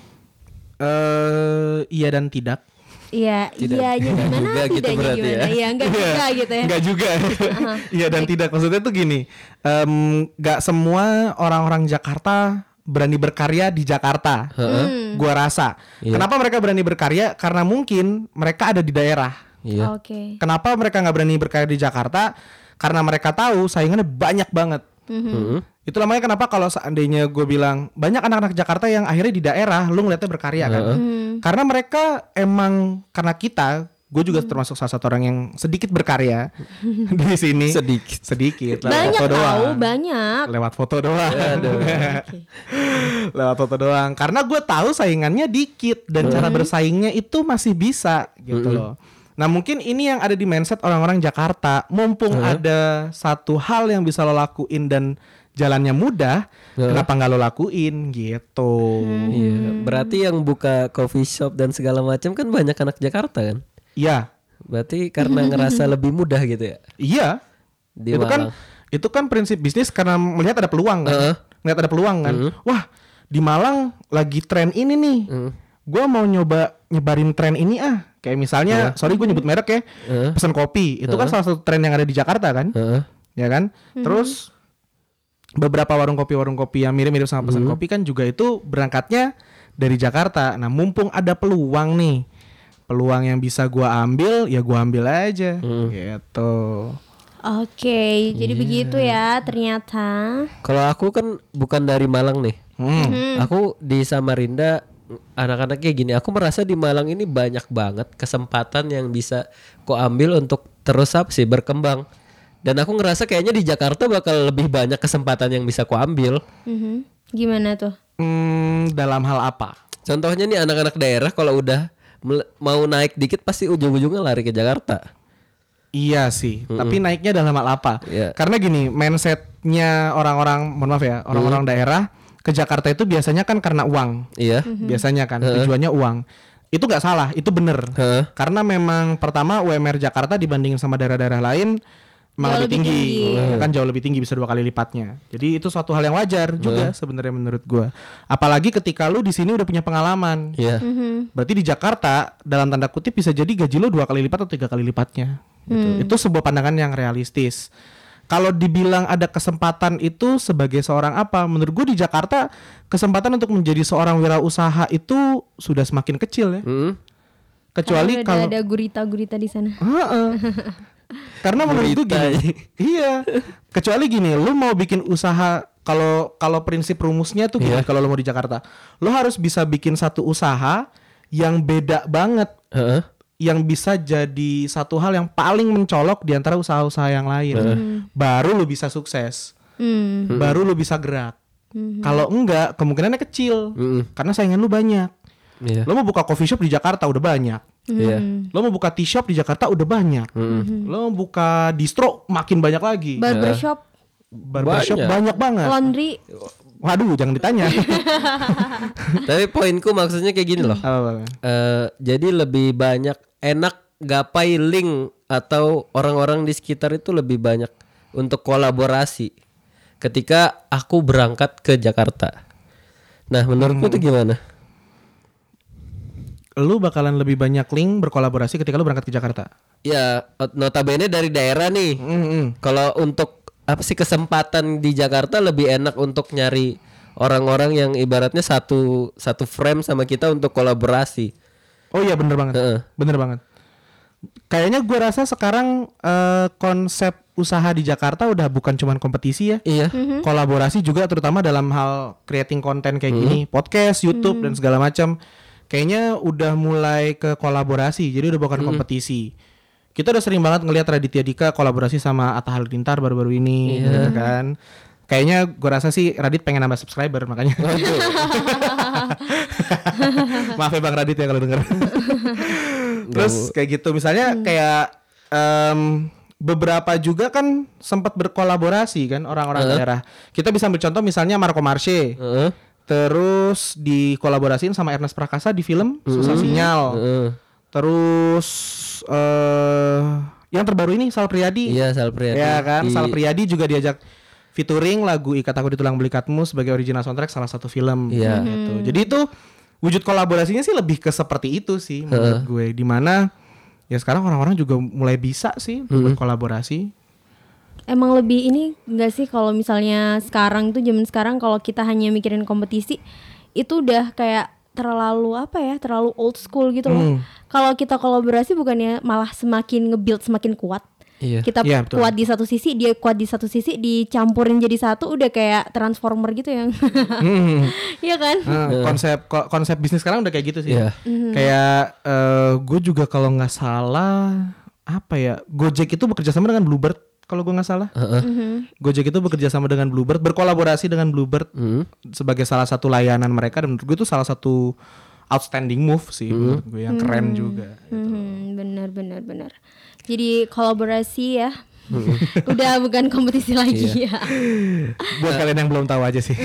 Eh iya dan tidak. Iya, iya, iya gimana? juga gitu Tidaknya berarti gimana? ya. Iya, enggak juga gitu ya. Enggak juga. *laughs* Iya dan tidak maksudnya tuh gini. em, Nggak semua orang-orang Jakarta berani berkarya di Jakarta. Gua rasa. Kenapa mereka berani berkarya? Karena mungkin mereka ada di daerah. Iya. Oke. Kenapa mereka nggak berani berkarya di Jakarta? Karena mereka tahu saingannya banyak banget. Heeh. Itu namanya kenapa kalau seandainya gue bilang banyak anak-anak Jakarta yang akhirnya di daerah lu ngeliatnya berkarya kan? Karena mereka emang karena kita, gue juga termasuk salah satu orang yang sedikit berkarya *laughs* di sini. Sedikit. sedikit. lewat Banyak foto tahu, doang. banyak. Lewat foto doang. *laughs* Lewat foto doang. Karena gue tahu saingannya dikit dan cara bersaingnya itu masih bisa gitu loh. Nah mungkin ini yang ada di mindset orang-orang Jakarta. Mumpung ada satu hal yang bisa lo lakuin dan jalannya mudah, kenapa nggak lo lakuin gitu? Iya. Berarti yang buka coffee shop dan segala macam kan banyak anak Jakarta kan? Iya, Berarti karena ngerasa *laughs* lebih mudah gitu ya iya. di itu kan Malang. itu kan prinsip bisnis karena melihat ada peluang kan. Heeh. Melihat ada peluang kan. Wah, di Malang lagi tren ini nih. Gua mau nyoba nyebarin tren ini ah. Kayak misalnya, sorry gue nyebut merek ya. Heeh. Pesan kopi. Itu kan salah satu tren yang ada di Jakarta kan. Heeh. Ya kan? Terus beberapa warung kopi-warung kopi yang mirip-mirip sama pesan kopi kan juga itu berangkatnya dari Jakarta. Nah, mumpung ada peluang nih. Peluang yang bisa gua ambil, ya gua ambil aja. Gitu. Oke, jadi Iya. begitu ya ternyata. Kalau aku kan bukan dari Malang nih. Hmm. Aku di Samarinda anak-anaknya gini. Aku merasa di Malang ini banyak banget kesempatan yang bisa ku ambil untuk terus apa sih berkembang. Dan aku ngerasa kayaknya di Jakarta bakal lebih banyak kesempatan yang bisa ku ambil. Mhm. Gimana tuh? Hmm, dalam hal apa? Contohnya nih anak-anak daerah kalau udah mau naik dikit pasti ujung-ujungnya lari ke Jakarta. Iya sih, tapi naiknya dalam hal apa? Iya. Karena gini, mindsetnya orang-orang, mohon maaf ya, orang-orang daerah ke Jakarta itu biasanya kan karena uang, Iya. biasanya kan tujuannya uang. Itu nggak salah, itu bener. Heeh. Karena memang pertama UMR Jakarta dibandingin sama daerah-daerah lain Jauh lebih tinggi, tinggi. ya kan jauh lebih tinggi bisa dua kali lipatnya. Jadi itu suatu hal yang wajar juga sebenarnya menurut gua. Apalagi ketika lu di sini udah punya pengalaman. Iya. Berarti di Jakarta dalam tanda kutip bisa jadi gaji lo dua kali lipat atau tiga kali lipatnya. Gitu. Itu sebuah pandangan yang realistis. Kalau dibilang ada kesempatan itu sebagai seorang apa? Menurut gue di Jakarta kesempatan untuk menjadi seorang wirausaha itu sudah semakin kecil ya. Mm. Kecuali kalau ada gurita-gurita di sana. Heeh. *laughs* Karena menurut gue Berita. gini, iya. Kecuali gini, lu mau bikin usaha kalau kalau prinsip rumusnya tuh gini, Iya. kalau lu mau di Jakarta, lu harus bisa bikin satu usaha yang beda banget, Heeh. yang bisa jadi satu hal yang paling mencolok di antara usaha-usaha yang lain. Baru lu bisa sukses, Hmm. baru lu bisa gerak. Kalau enggak, kemungkinannya kecil, Mm-mm. karena saingan lu banyak. Iya. Lo mau buka coffee shop di Jakarta udah banyak. Iya. Lo mau buka tea shop di Jakarta udah banyak. Lo mau buka distro makin banyak lagi. Barbershop, Barbershop Banyak. banyak, banget. laundry, Waduh, jangan ditanya. *laughs* Tapi poinku maksudnya kayak gini loh. Apa, apa. Eh, jadi lebih banyak enak gapai link atau orang-orang di sekitar itu lebih banyak untuk kolaborasi ketika aku berangkat ke Jakarta. Nah, menurutmu itu gimana? Lu bakalan lebih banyak link berkolaborasi ketika lu berangkat ke Jakarta. Ya, notabene dari daerah nih. Mm-mm. Kalau untuk apa sih kesempatan di Jakarta lebih enak untuk nyari orang-orang yang ibaratnya satu satu frame sama kita untuk kolaborasi. Oh iya bener banget. Heeh. Bener banget. Kayaknya gue rasa sekarang eh, konsep usaha di Jakarta udah bukan cuman kompetisi ya. Iya. Kolaborasi juga terutama dalam hal creating konten kayak gini, podcast, YouTube dan segala macam. Kayaknya udah mulai ke kolaborasi, jadi udah bukan kompetisi. Kita udah sering banget ngelihat Raditya Dika kolaborasi sama Atta Halilintar baru-baru ini, gitu kan. Kayaknya gue rasa sih Radit pengen nambah subscriber makanya. *laughs* Maaf ya Bang Radit ya kalau denger. *laughs* Terus kayak gitu misalnya kayak em, beberapa juga kan sempat berkolaborasi kan orang-orang daerah. Kita bisa ambil contoh misalnya Marco Marche. Heeh. Terus dikolaborasiin sama Ernest Prakasa di film Susah Sinyal. Heeh. Terus eh yang terbaru ini Sal Priadi. Iya, Sal Priadi. Ya kan, Di- Sal Priadi juga diajak featuring lagu Ikat Aku di Tulang Belikatmu sebagai original soundtrack salah satu film Iya. gitu. Jadi itu wujud kolaborasinya sih lebih ke seperti itu sih menurut gue. Di mana ya sekarang orang-orang juga mulai bisa sih untuk berkolaborasi. Emang lebih ini enggak sih kalau misalnya sekarang tuh zaman sekarang kalau kita hanya mikirin kompetisi itu udah kayak terlalu apa ya terlalu old school gitu loh. Hmm. Kalau kita kolaborasi bukannya malah semakin nge-build semakin kuat. Iya. Kita Iya, betul. kuat di satu sisi, dia kuat di satu sisi, dicampurin jadi satu udah kayak transformer gitu yang. Hmm. *laughs* Iya kan? Nah, konsep ko- konsep bisnis sekarang udah kayak gitu sih. Iya. Kayak eh, gue juga kalau nggak salah apa ya Gojek itu bekerja sama dengan Bluebird kalau gue nggak salah. Heeh. Gojek itu bekerja sama dengan Bluebird, berkolaborasi dengan Bluebird Hmm. sebagai salah satu layanan mereka dan menurut gue itu salah satu outstanding move sih menurut gue yang keren juga. Hmm, benar benar benar. Jadi kolaborasi ya. *laughs* udah bukan kompetisi lagi ya. Buat kalian yang belum tahu aja sih.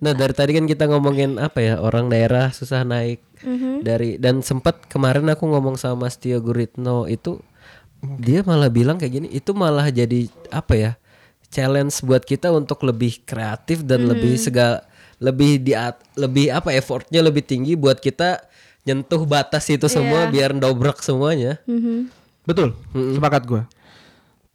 Nah, dari tadi kan kita ngomongin apa ya, orang daerah susah naik dari dan sempat kemarin aku ngomong sama Mas Tio Guritno itu dia malah bilang kayak gini, itu malah jadi apa ya? challenge buat kita untuk lebih kreatif dan lebih segala lebih di lebih apa effortnya lebih tinggi buat kita nyentuh batas itu semua biar dobrak semuanya. Betul, sepakat gue.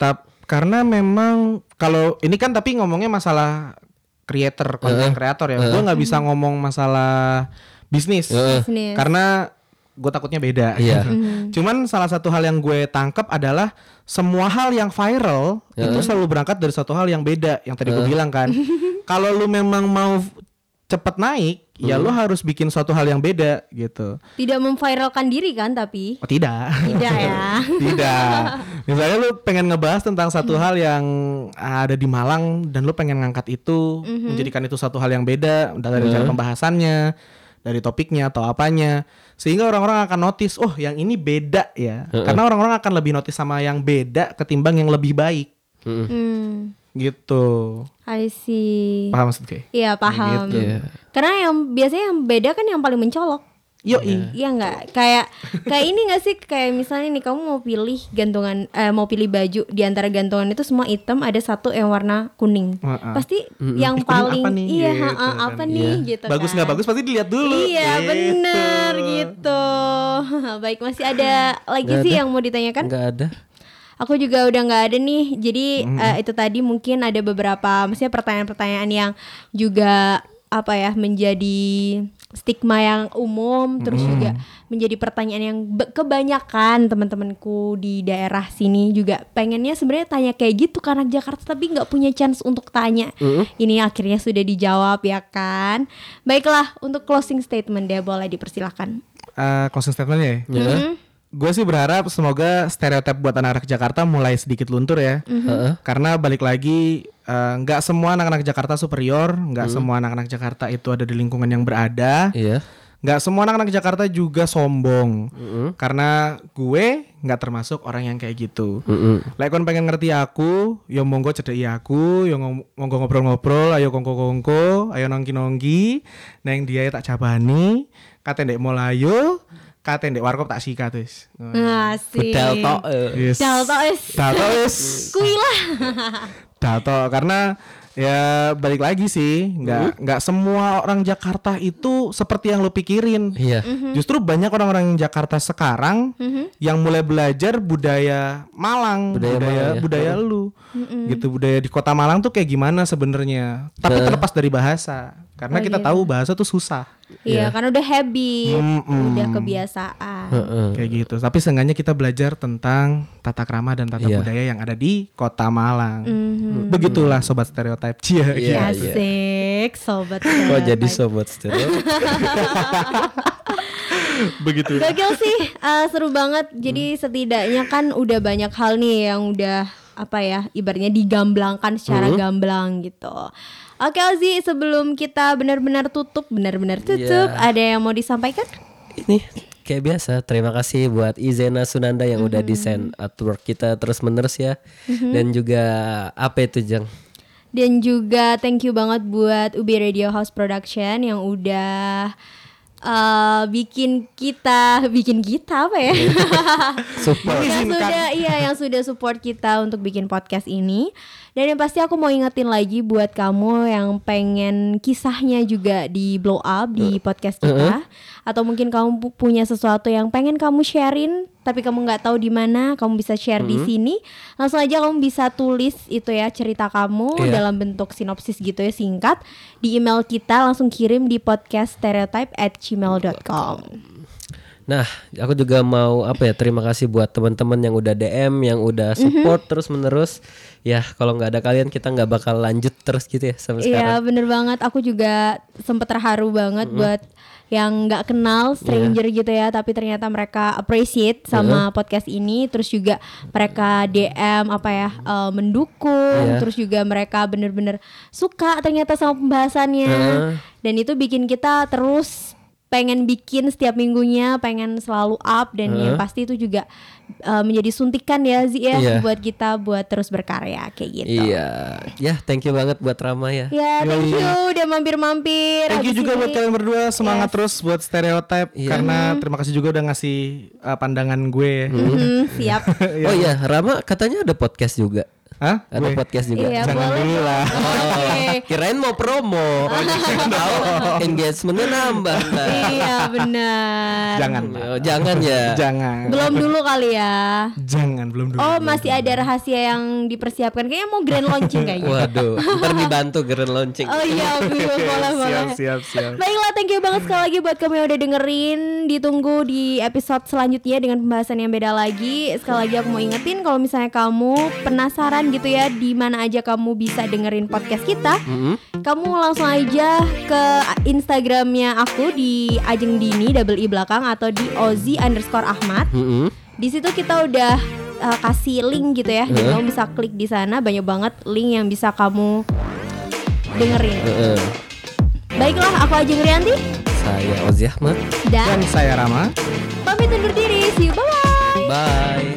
Tap, karena memang kalau ini kan tapi ngomongnya masalah creator, konten kreator ya. Gue nggak bisa ngomong masalah bisnis Bisnis. karena gue takutnya beda. Iya. *laughs* Cuman salah satu hal yang gue tangkap adalah semua hal yang viral itu selalu berangkat dari satu hal yang beda. Yang tadi gue bilang kan, *laughs* kalau lu memang mau cepet naik, ya lu harus bikin suatu hal yang beda gitu. Tidak memviralkan diri kan tapi Oh tidak. tidak ya. *laughs* Tidak. Misalnya lu pengen ngebahas tentang satu hal yang ada di Malang dan lu pengen ngangkat itu, menjadikan itu satu hal yang beda dari cara pembahasannya, dari topiknya atau apanya sehingga orang-orang akan notice oh yang ini beda ya karena orang-orang akan lebih notice sama yang beda ketimbang yang lebih baik Hmm, gitu I see. paham maksud gue Iya paham. gitu. Iya. Karena yang biasanya yang beda kan yang paling mencolok. Yo Iya nggak? Kayak *laughs* kayak ini nggak sih? Kayak misalnya nih kamu mau pilih gantungan, eh, mau pilih baju di antara gantungan itu semua hitam, ada satu yang warna kuning. Heeh. Pasti yang Ih, kuning paling apa nih? iya Gitu kan. apa nih gitu. bagus kan. nggak bagus pasti dilihat dulu Iya Gitu. bener gitu. *laughs* Baik masih ada lagi Nggak sih ada. yang mau ditanyakan? Nggak ada. Aku juga udah nggak ada nih. Jadi eh, itu tadi mungkin ada beberapa, maksudnya pertanyaan-pertanyaan yang juga apa ya menjadi stigma yang umum, terus juga menjadi pertanyaan yang kebanyakan teman-temanku di daerah sini juga pengennya sebenarnya tanya kayak gitu anak Jakarta tapi nggak punya chance untuk tanya. Ini akhirnya sudah dijawab ya kan. Baiklah untuk closing statement dia boleh dipersilahkan. Eh, closing statementnya ya Mhm. Gue sih berharap semoga stereotip buat anak-anak Jakarta mulai sedikit luntur ya. Heeh. karena balik lagi eh, nggak semua anak-anak Jakarta superior nggak semua anak-anak Jakarta itu ada di lingkungan yang berada. Iya. nggak semua anak-anak Jakarta juga sombong. Karena gue nggak termasuk orang yang kayak gitu. Kon pengen ngerti aku, yo monggo cedeki aku, yo ngom- monggo ngobrol-ngobrol, ayo kongko-kongko, ayo nongki-nongki, neng dia tak jabani, kate ndek molayo, kate ndek warkop tak sikat wis. Asik. Bedal tok. eh. Yes. Dato es. Dato wis. Kuilah. Dato karena ya balik lagi sih, nggak nggak semua orang Jakarta itu seperti yang lo pikirin. Iya. Justru banyak orang-orang yang Jakarta sekarang yang mulai belajar budaya Malang, Budaya budaya Malang ya. budaya, lu, gitu budaya di kota Malang tuh kayak gimana sebenarnya. Tapi terlepas dari bahasa, karena kita tahu bahasa tuh susah, Iya, karena udah habit, Mm-mm. udah kebiasaan. Heeh. kayak gitu. Tapi seenggaknya kita belajar tentang tata krama dan tata Iya. budaya yang ada di kota Malang. Mhm. Begitulah sobat stereotip. Cia. Iya. Asik, sobat. Kok jadi sobat stereo? *laughs* Begitu. Gokil sih, eh, seru banget. Jadi setidaknya kan udah banyak hal nih yang udah apa ya, ibaratnya digamblangkan secara gamblang gitu. Oke Ozi, sebelum kita benar-benar tutup, benar-benar tutup, ada yang mau disampaikan? Ini kayak biasa. Terima kasih buat Izena Sunanda yang udah desain artwork kita terus menerus ya. Dan juga apa itu Jang? Dan juga thank you banget buat Ubi Radio House Production yang udah eh, bikin kita, *laughs* bikin kita apa ya? *laughs* Support. yang sudah iya yang sudah support kita untuk bikin podcast ini dan yang pasti aku mau ingetin lagi buat kamu yang pengen kisahnya juga di blow up di podcast kita. atau mungkin kamu pu- punya sesuatu yang pengen kamu sharein tapi kamu nggak tahu di mana kamu bisa share di sini. Langsung aja kamu bisa tulis itu ya cerita kamu Iya. dalam bentuk sinopsis gitu ya singkat di email kita langsung kirim di podcast stereotype at gmail.com Nah, aku juga mau apa ya? Terima kasih buat teman-teman yang udah DM, yang udah support terus menerus. Ya, kalau nggak ada kalian kita nggak bakal lanjut terus gitu ya sampai sekarang. Iya bener banget Aku juga sempet terharu banget buat yang nggak kenal stranger gitu ya Tapi ternyata mereka appreciate sama podcast ini Terus juga mereka DM apa ya eh, Mendukung Iya. Terus juga mereka bener-bener suka ternyata sama pembahasannya Heeh. Dan itu bikin kita terus pengen bikin setiap minggunya pengen selalu up dan yang pasti itu juga eh, menjadi suntikan ya Zi ya Iya. buat kita buat terus berkarya kayak gitu. Iya, ya thank you banget buat Rama ya. Ya, thank you udah mampir-mampir. Thank you juga ini- buat kalian berdua semangat terus buat stereotip Iya. karena terima kasih juga udah ngasih uh, pandangan gue. Hmm, siap. *laughs* Oh iya, Rama katanya ada podcast juga. Hah? Ada Gue? podcast juga. Iya, Jangan boleh. dulu lah. *laughs* Oke. Kirain mau promo. Tahu engagementnya nambah. Nah. iya, benar. Jangan. Oh, jangan ya. *laughs* Jangan. Belum dulu kali ya. Jangan belum dulu. Oh, masih ada rahasia yang dipersiapkan. Kayaknya mau grand launching kayaknya. Waduh, *laughs* ntar dibantu grand launching. Oh iya, boleh, boleh, boleh. siap siap siap. Baiklah, thank you banget sekali lagi buat kamu yang udah dengerin. Ditunggu di episode selanjutnya dengan pembahasan yang beda lagi. Sekali lagi aku mau ingetin kalau misalnya kamu penasaran gitu ya di mana aja kamu bisa dengerin podcast kita, Mm-mm. kamu langsung aja ke Instagramnya aku di Ajeng Dini double i belakang atau di Ozi underscore Ahmad. Mm-mm. Di situ kita udah uh, kasih link gitu ya, Heeh. kamu bisa klik di sana banyak banget link yang bisa kamu dengerin. Heeh. Baiklah, aku Ajeng Rianti. saya Ozi Ahmad. Dan Dan saya Rama. pamit undur diri. See you. Bye-bye. Bye.